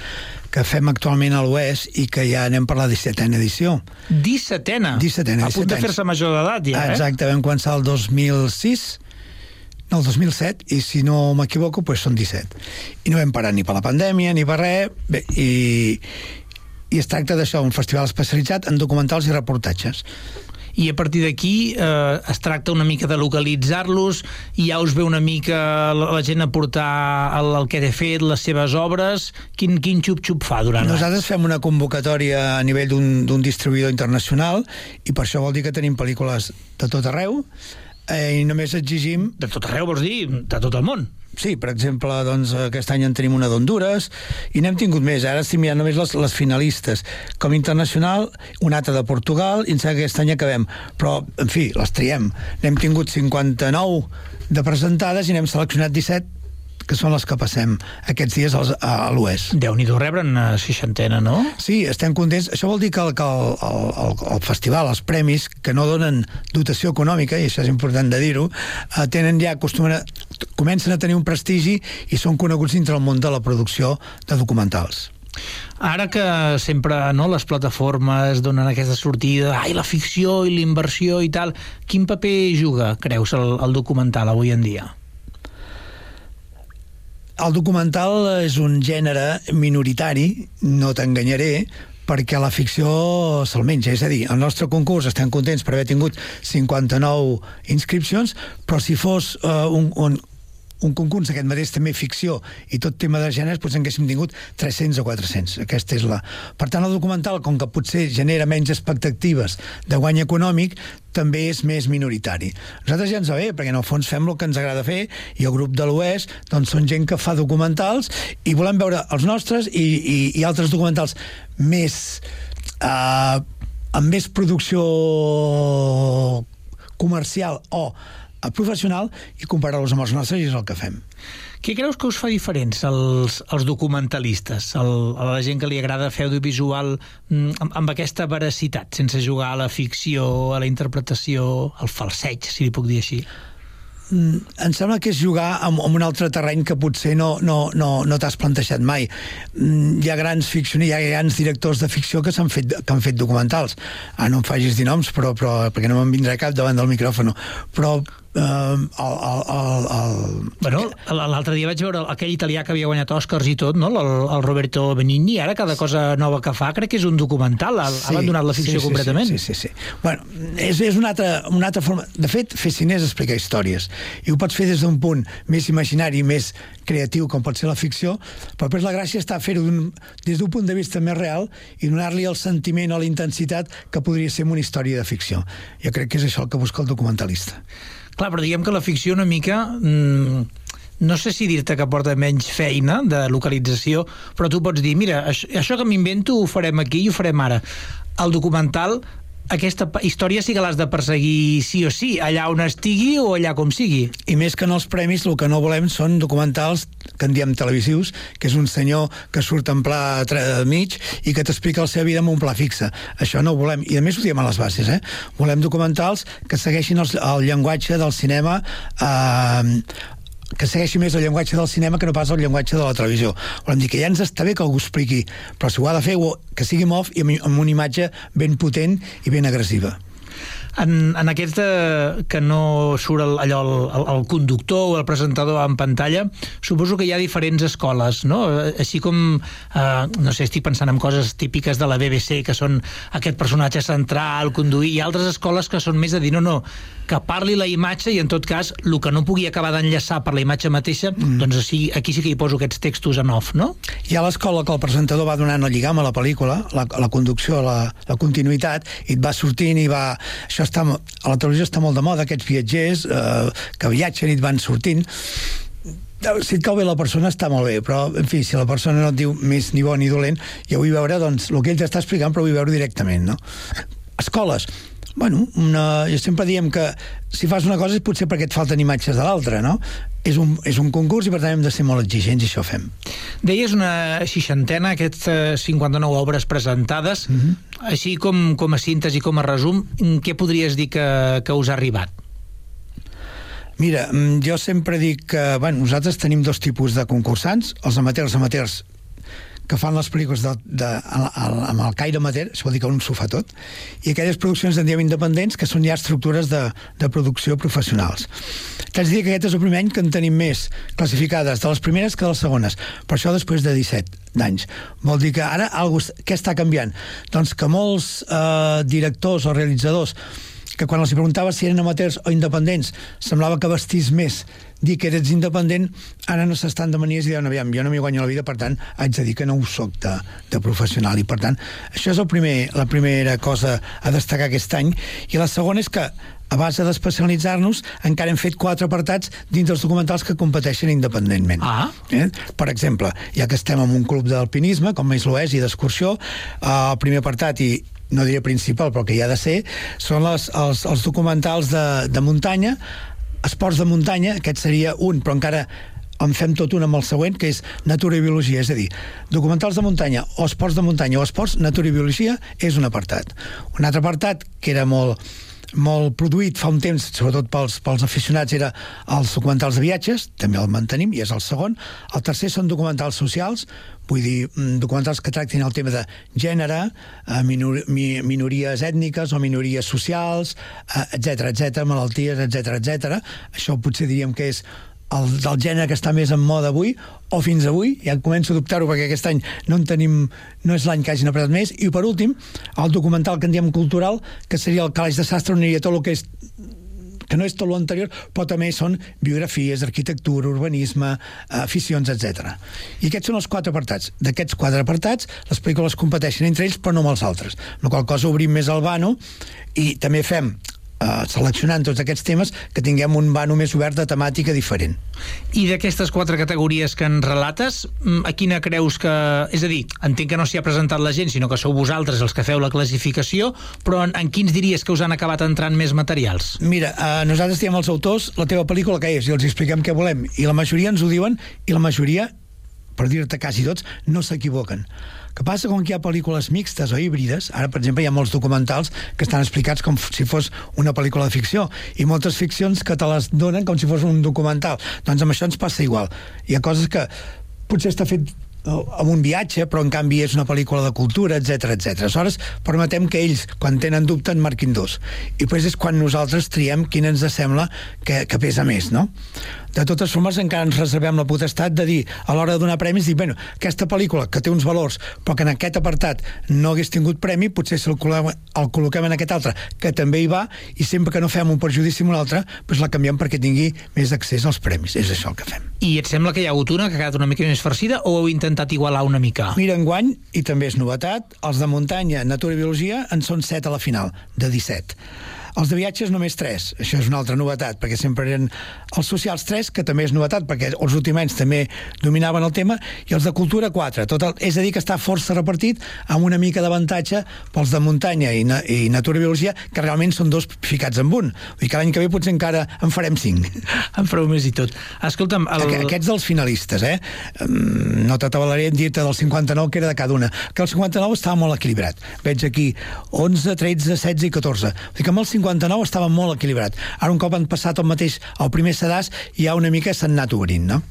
que fem actualment a l'OES i que ja anem per la 17a edició. 17a? 17a. A punt de 17 anys. fer-se major d'edat, ja, eh? Exacte, vam començar el 2006 no, el 2007, i si no m'equivoco, doncs són 17. I no vam parar ni per la pandèmia, ni per res, bé, i, i es tracta d'això, un festival especialitzat en documentals i reportatges. I a partir d'aquí eh, es tracta una mica de localitzar-los i ja us ve una mica la, la gent a portar el, el que he fet, les seves obres. Quin, quin xup-xup fa durant? Nosaltres fem una convocatòria a nivell d'un d'un distribuïdor internacional i per això vol dir que tenim pel·lícules de tot arreu eh, i només exigim... De tot arreu vols dir? De tot el món? Sí, per exemple, doncs, aquest any en tenim una d'Honduras i n'hem tingut més. Ara estem mirant només les, les finalistes. Com internacional, una altra de Portugal i em sembla que aquest any acabem. Però, en fi, les triem. N'hem tingut 59 de presentades i n'hem seleccionat 17 que són les que passem aquests dies als, a l'OES. Déu-n'hi-do rebre una seixantena, no? Sí, estem contents. Això vol dir que, el, que el, el, el, el festival, els premis, que no donen dotació econòmica, i això és important de dir-ho, eh, tenen ja, acostumen a, comencen a tenir un prestigi i són coneguts dintre el món de la producció de documentals. Ara que sempre no, les plataformes donen aquesta sortida, ai, la ficció i la inversió i tal, quin paper juga, creus, el, el documental avui en dia? El documental és un gènere minoritari, no t'enganyaré, perquè la ficció se'l menja. És a dir, el nostre concurs estem contents per haver tingut 59 inscripcions, però si fos uh, un, un, un concurs aquest mateix també ficció i tot tema de gèneres, potser en haguéssim tingut 300 o 400. Aquesta és la... Per tant, el documental, com que potser genera menys expectatives de guany econòmic, també és més minoritari. Nosaltres ja ens va bé, perquè en el fons fem el que ens agrada fer, i el grup de l'OES doncs, són gent que fa documentals i volem veure els nostres i, i, i altres documentals més... Eh, amb més producció comercial o a professional i comparar-los amb els nostres i és el que fem. Què creus que us fa diferents els, els documentalistes, el, a la gent que li agrada fer audiovisual mm, amb, amb aquesta veracitat, sense jugar a la ficció, a la interpretació, al falseig, si li puc dir així? Mm, em sembla que és jugar amb, amb un altre terreny que potser no, no, no, no t'has plantejat mai. Mm, Hi ha grans ficcionistes, hi ha grans directors de ficció que, s'han fet, que han fet documentals. Ah, no em facis dir noms, però, però, perquè no me'n vindrà cap davant del micròfon. Però eh, el, el, el, el... Bueno, l'altre dia vaig veure aquell italià que havia guanyat Oscars i tot, no? el, el Roberto Benigni, ara cada cosa nova que fa crec que és un documental, ha, sí, abandonat la ficció sí, sí, completament. Sí, sí, sí. sí. Bueno, és, és una, altra, una altra forma... De fet, fer cine és explicar històries. I ho pots fer des d'un punt més imaginari, més creatiu, com pot ser la ficció, però després la gràcia està fer-ho des d'un punt de vista més real i donar-li el sentiment o la intensitat que podria ser una història de ficció. Jo crec que és això el que busca el documentalista. Clar, però diguem que la ficció una mica... Mm, no sé si dir-te que porta menys feina de localització, però tu pots dir, mira, això, això que m'invento ho farem aquí i ho farem ara. El documental, aquesta història sí que l'has de perseguir sí o sí, allà on estigui o allà com sigui. I més que en els premis, el que no volem són documentals que en diem televisius, que és un senyor que surt en pla mig i que t'explica la seva vida amb un pla fixe. Això no ho volem. I a més ho diem a les bases, eh? Volem documentals que segueixin els, el llenguatge del cinema eh, que segueixi més el llenguatge del cinema que no pas el llenguatge de la televisió. Volem dir que ja ens està bé que algú expliqui, però si ho ha de fer, que sigui off i amb, amb una imatge ben potent i ben agressiva. En, en aquest eh, que no surt el, allò el, el, conductor o el presentador en pantalla, suposo que hi ha diferents escoles, no? Així com, eh, no sé, estic pensant en coses típiques de la BBC, que són aquest personatge central, conduir, i altres escoles que són més de dir, no, no, que parli la imatge i en tot cas el que no pugui acabar d'enllaçar per la imatge mateixa, mm. doncs així, aquí sí que hi poso aquests textos en off, no? Hi ha l'escola que el presentador va donant el lligam a la pel·lícula, la, la conducció, la, la continuïtat, i et va sortint i va... Això està, mo- a la televisió està molt de moda, aquests viatgers eh, que viatgen i van sortint. Si et cau bé la persona està molt bé, però, en fi, si la persona no et diu més ni bo ni dolent, jo vull veure, doncs, el que ell t'està explicant, però vull veure directament, no? Escoles. Bueno, una, jo sempre diem que si fas una cosa és potser perquè et falten imatges de l'altra, no? És un, és un concurs i per tant hem de ser molt exigents i això fem. Deies una seixantena, aquestes 59 obres presentades, mm -hmm. així com, com a síntesi, com a resum, què podries dir que, que us ha arribat? Mira, mm, jo sempre dic que bueno, nosaltres tenim dos tipus de concursants, els amateurs amateurs que fan les pel·lícules de, de, al, amb el caire amateur, vol dir que un s'ho fa tot, i aquelles produccions en diem independents que són ja estructures de, de producció professionals. T'haig de dir que aquest és el primer any que en tenim més classificades de les primeres que de les segones, per això després de 17 d'anys. Vol dir que ara algú, què està canviant? Doncs que molts eh, directors o realitzadors que quan els preguntava si eren amateurs o independents semblava que vestís més dir que eres independent, ara no s'estan de manies i diuen, aviam, jo no m'hi guanyo la vida, per tant, haig de dir que no ho soc de, de professional. I, per tant, això és el primer, la primera cosa a destacar aquest any. I la segona és que, a base d'especialitzar-nos, encara hem fet quatre apartats dins dels documentals que competeixen independentment. Ah. Eh? Per exemple, ja que estem en un club d'alpinisme, com és l'Oest i d'excursió, eh, el primer apartat, i no diria principal, però que hi ha de ser, són les, els, els documentals de, de muntanya, esports de muntanya, aquest seria un, però encara en fem tot un amb el següent, que és natura i biologia, és a dir, documentals de muntanya o esports de muntanya o esports, natura i biologia és un apartat. Un altre apartat que era molt, molt produït fa un temps, sobretot pels, pels aficionats, era els documentals de viatges, també el mantenim, i és el segon. El tercer són documentals socials, vull dir, mm, documentals que tractin el tema de gènere, eh, minor, mi, minories ètniques o minories socials, etc etc, malalties, etc etc. Això potser diríem que és el del gènere que està més en moda avui, o fins avui, ja començo a dubtar-ho perquè aquest any no en tenim, no és l'any que hagin apretat més, i per últim, el documental que en diem cultural, que seria el calaix de sastre, on aniria tot el que és que no és tot l'anterior, però també són biografies, arquitectura, urbanisme, aficions, etc. I aquests són els quatre apartats. D'aquests quatre apartats, les pel·lícules competeixen entre ells, però no amb els altres. La qual cosa obrim més el vano i també fem eh, seleccionant tots aquests temes que tinguem un vano més obert de temàtica diferent. I d'aquestes quatre categories que en relates, mm, a quina creus que... És a dir, entenc que no s'hi ha presentat la gent, sinó que sou vosaltres els que feu la classificació, però en, en quins diries que us han acabat entrant més materials? Mira, eh, nosaltres diem als autors la teva pel·lícula que és i els expliquem què volem i la majoria ens ho diuen i la majoria per dir-te quasi tots, no s'equivoquen. Que passa com que hi ha pel·lícules mixtes o híbrides, ara per exemple hi ha molts documentals que estan explicats com si fos una pel·lícula de ficció i moltes ficcions que te les donen com si fos un documental. Doncs amb això ens passa igual. Hi ha coses que potser està fet amb un viatge, però en canvi és una pel·lícula de cultura, etc etc. Aleshores, permetem que ells, quan tenen dubte, en marquin dos. I després és quan nosaltres triem quin ens sembla que, que pesa més, no? De totes formes, encara ens reservem la potestat de dir, a l'hora de donar premis, dir, bueno, aquesta pel·lícula que té uns valors, però que en aquest apartat no hagués tingut premi, potser si el col·loquem, el col·loquem en aquest altre, que també hi va, i sempre que no fem un perjudici amb un altre, doncs la canviem perquè tingui més accés als premis. És això el que fem. I et sembla que hi ha hagut una que ha quedat una mica més farcida o heu intentat igualar una mica? Mira, enguany, i també és novetat, els de muntanya, natura i biologia en són 7 a la final, de 17. Els de viatges només 3, això és una altra novetat, perquè sempre eren els socials 3, que també és novetat, perquè els últims anys també dominaven el tema, i els de cultura 4. Tot el, és a dir, que està força repartit amb una mica d'avantatge pels de muntanya i, na, i natura i biologia, que realment són dos ficats en un. Vull dir que l'any que ve potser encara en farem 5. En fareu més i tot. Escolta'm... El... Aqu aquests dels finalistes, eh? Um, no t'atabalaré en dir-te del 59 que era de cada una, que el 59 estava molt equilibrat. Veig aquí 11, 13, 16 i 14. Vull dir que amb el 59 estava molt equilibrat. Ara, un cop han passat el mateix al primer sedàs, ja una mica s'han anat obrint, no?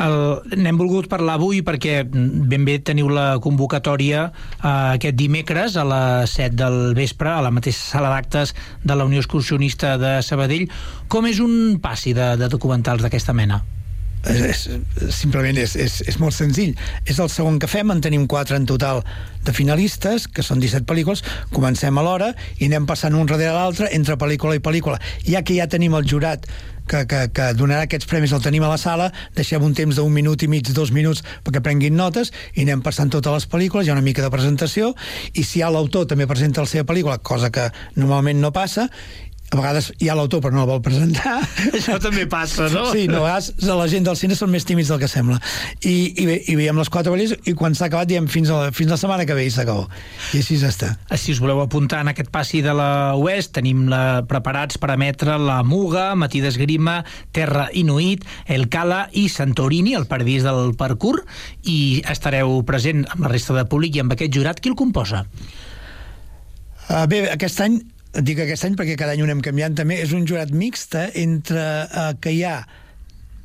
El, n'hem volgut parlar avui perquè ben bé teniu la convocatòria eh, aquest dimecres a les 7 del vespre a la mateixa sala d'actes de la Unió Excursionista de Sabadell. Com és un passi de, de documentals d'aquesta mena? És, simplement és, és, és molt senzill. És el segon que fem, en tenim quatre en total de finalistes, que són 17 pel·lícules, comencem a l'hora i anem passant un darrere l'altre entre pel·lícula i pel·lícula. Ja que ja tenim el jurat que, que, que donarà aquests premis, el tenim a la sala, deixem un temps d'un minut i mig, dos minuts, perquè prenguin notes, i anem passant totes les pel·lícules, hi ha una mica de presentació, i si hi ha l'autor també presenta la seva pel·lícula, cosa que normalment no passa, a vegades hi ha l'autor però no el vol presentar. Això també passa, no? Sí, no, a vegades la gent del cine són més tímids del que sembla. I, i, i veiem les quatre velles i quan s'ha acabat diem fins, a la, fins la setmana que ve i s'acabó. I així està. Si us voleu apuntar en aquest passi de la Oest tenim la, preparats per emetre la Muga, Matí d'Esgrima Terra Inuit, El Cala i Santorini, el paradís del parkour. I estareu present amb la resta de públic i amb aquest jurat qui el composa? Uh, bé, aquest any dic aquest any perquè cada any ho anem canviant. També, és un jurat mixt eh, entre eh, que hi ha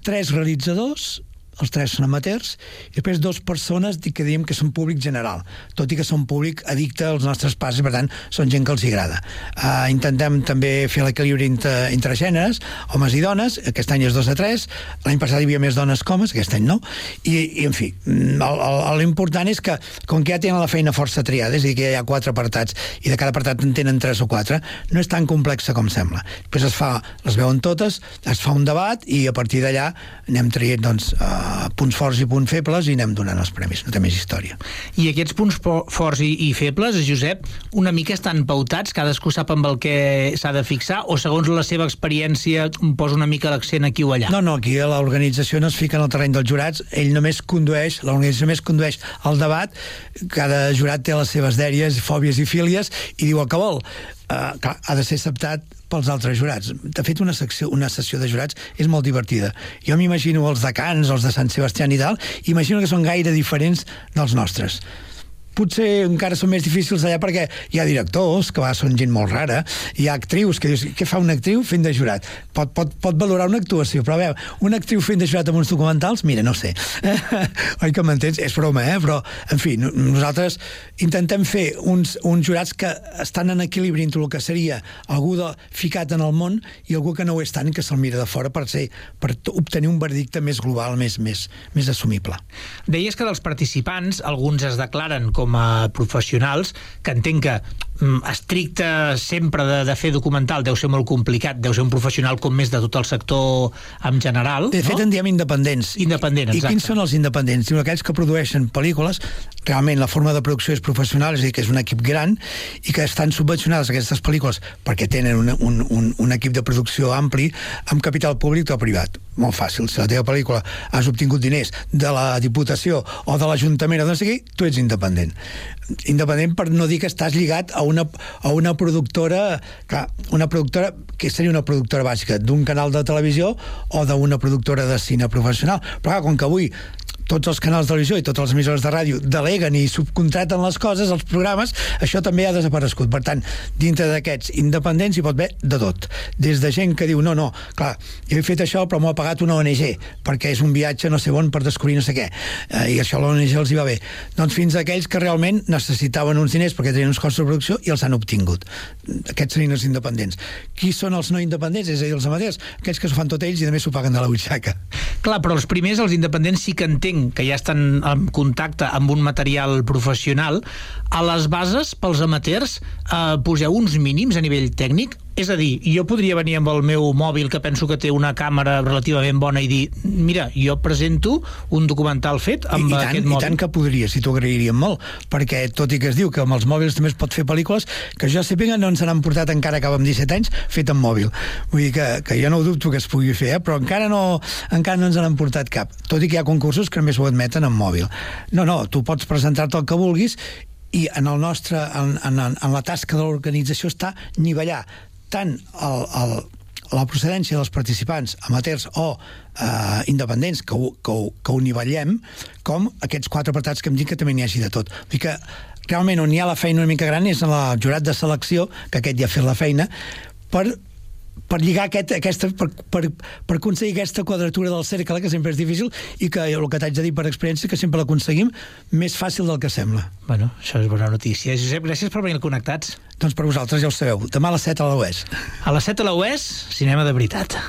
tres realitzadors els tres són amateurs, i després dues persones que diem que són públic general, tot i que són públic addicte als nostres passos, per tant, són gent que els agrada. Uh, intentem també fer l'equilibri entre, entre gèneres, homes i dones, aquest any és 2 a 3, l'any passat hi havia més dones que homes, aquest any no, i, i en fi, l'important és que, com que ja tenen la feina força triada, és a dir, que ja hi ha quatre apartats, i de cada apartat en tenen tres o quatre, no és tan complexa com sembla. Després es fa, les veuen totes, es fa un debat, i a partir d'allà anem traient, doncs, uh, punts forts i punts febles i anem donant els premis, no té més història. I aquests punts forts i, i febles, Josep, una mica estan pautats, cadascú sap amb el que s'ha de fixar, o segons la seva experiència posa una mica l'accent aquí o allà? No, no, aquí l'organització no es fica en el terreny dels jurats, ell només condueix, l'organització només condueix el debat, cada jurat té les seves dèries, fòbies i fílies, i diu el que vol. Uh, clar, ha de ser acceptat pels altres jurats. De fet, una, secció, una sessió de jurats és molt divertida. Jo m'imagino els de Cans, els de Sant Sebastià i tal, imagino que són gaire diferents dels nostres potser encara són més difícils allà perquè hi ha directors, que va, són gent molt rara, hi ha actrius, que dius, què fa una actriu fent de jurat? Pot, pot, pot valorar una actuació, però veure, una actriu fent de jurat amb uns documentals, mira, no sé. Oi que m'entens? És broma, eh? Però, en fi, nosaltres intentem fer uns, uns jurats que estan en equilibri entre el que seria algú de, ficat en el món i algú que no ho és tant, que se'l mira de fora per, ser, per obtenir un verdicte més global, més, més, més assumible. Deies que dels participants alguns es declaren com com a professionals, que entenc que estricte sempre de, de fer documental deu ser molt complicat, deu ser un professional com més de tot el sector en general. De fet, no? en diem independents. Independents, I, I quins són els independents? Diuen aquells que produeixen pel·lícules, realment la forma de producció és professional, és a dir, que és un equip gran, i que estan subvencionades aquestes pel·lícules perquè tenen un, un, un, un equip de producció ampli amb capital públic o privat. Molt fàcil. Si la teva pel·lícula has obtingut diners de la Diputació o de l'Ajuntament o no sé què, tu ets independent independent per no dir que estàs lligat a una, a una productora clar, una productora que seria una productora bàsica? D'un canal de televisió o d'una productora de cine professional? Però clar, com que avui tots els canals de televisió i totes les emissores de ràdio deleguen i subcontraten les coses, els programes, això també ha desaparegut. Per tant, dintre d'aquests independents hi pot haver de tot. Des de gent que diu, no, no, clar, jo he fet això però m'ho ha pagat una ONG, perquè és un viatge no sé on per descobrir no sé què, eh, i això a l'ONG els hi va bé. Doncs fins a aquells que realment necessitaven uns diners perquè tenien uns costos de producció i els han obtingut. Aquests serien els independents. Qui són els no independents? És a dir, els amateurs, aquells que s'ho fan tot ells i també s'ho paguen de la butxaca. Clar, però els primers, els independents, sí que entenc que ja estan en contacte amb un material professional, a les bases, pels amateurs, eh, poseu uns mínims a nivell tècnic? És a dir, jo podria venir amb el meu mòbil que penso que té una càmera relativament bona i dir, mira, jo presento un documental fet amb I, i tant, aquest mòbil. I tant que podria, si t'ho agrairíem molt, perquè tot i que es diu que amb els mòbils també es pot fer pel·lícules, que jo sàpiga no ens n'han portat encara cap amb 17 anys fet amb mòbil. Vull dir que, que jo no ho dubto que es pugui fer, eh? però encara no, encara no ens n'han portat cap. Tot i que hi ha concursos que només ho admeten amb mòbil. No, no, tu pots presentar-te el que vulguis i en el nostre, en, en, en la tasca de l'organització està nivellar tant el, el, la procedència dels participants amateurs o eh, independents que ho, que, ho, que ho nivellem com aquests quatre apartats que hem dit que també n'hi hagi de tot. Vull que realment on hi ha la feina una mica gran és en el jurat de selecció, que aquest ja ha fet la feina, per per lligar aquest, aquesta, per, per, per aconseguir aquesta quadratura del cercle, que sempre és difícil, i que el que t'haig de dir per experiència, que sempre l'aconseguim més fàcil del que sembla. Bueno, això és bona notícia. Josep, gràcies per venir al Connectats. Doncs per vosaltres ja ho sabeu. Demà a les 7 a la UES. A les 7 a la UES, cinema de veritat.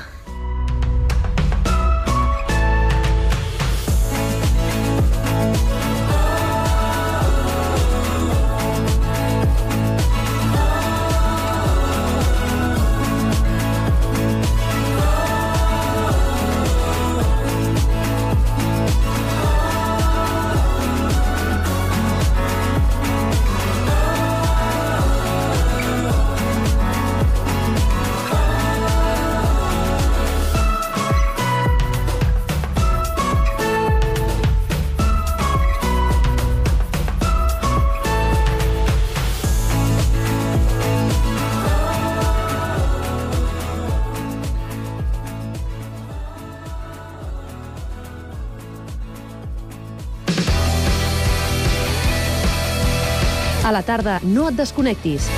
Tarda, no et desconnectis.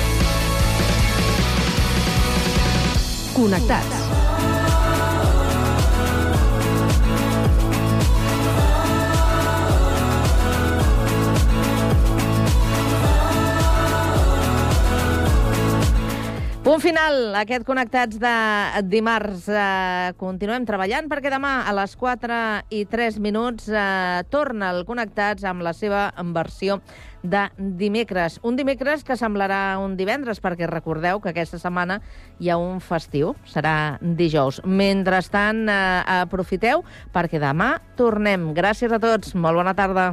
Connectats. Punt final, aquest Connectats de dimarts. Eh, continuem treballant perquè demà a les 4 i 3 minuts eh, torna el Connectats amb la seva versió de dimecres. Un dimecres que semblarà un divendres perquè recordeu que aquesta setmana hi ha un festiu, serà dijous. Mentrestant, eh, aprofiteu perquè demà tornem. Gràcies a tots, molt bona tarda.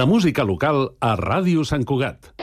La música local a Ràdio Sant Cugat.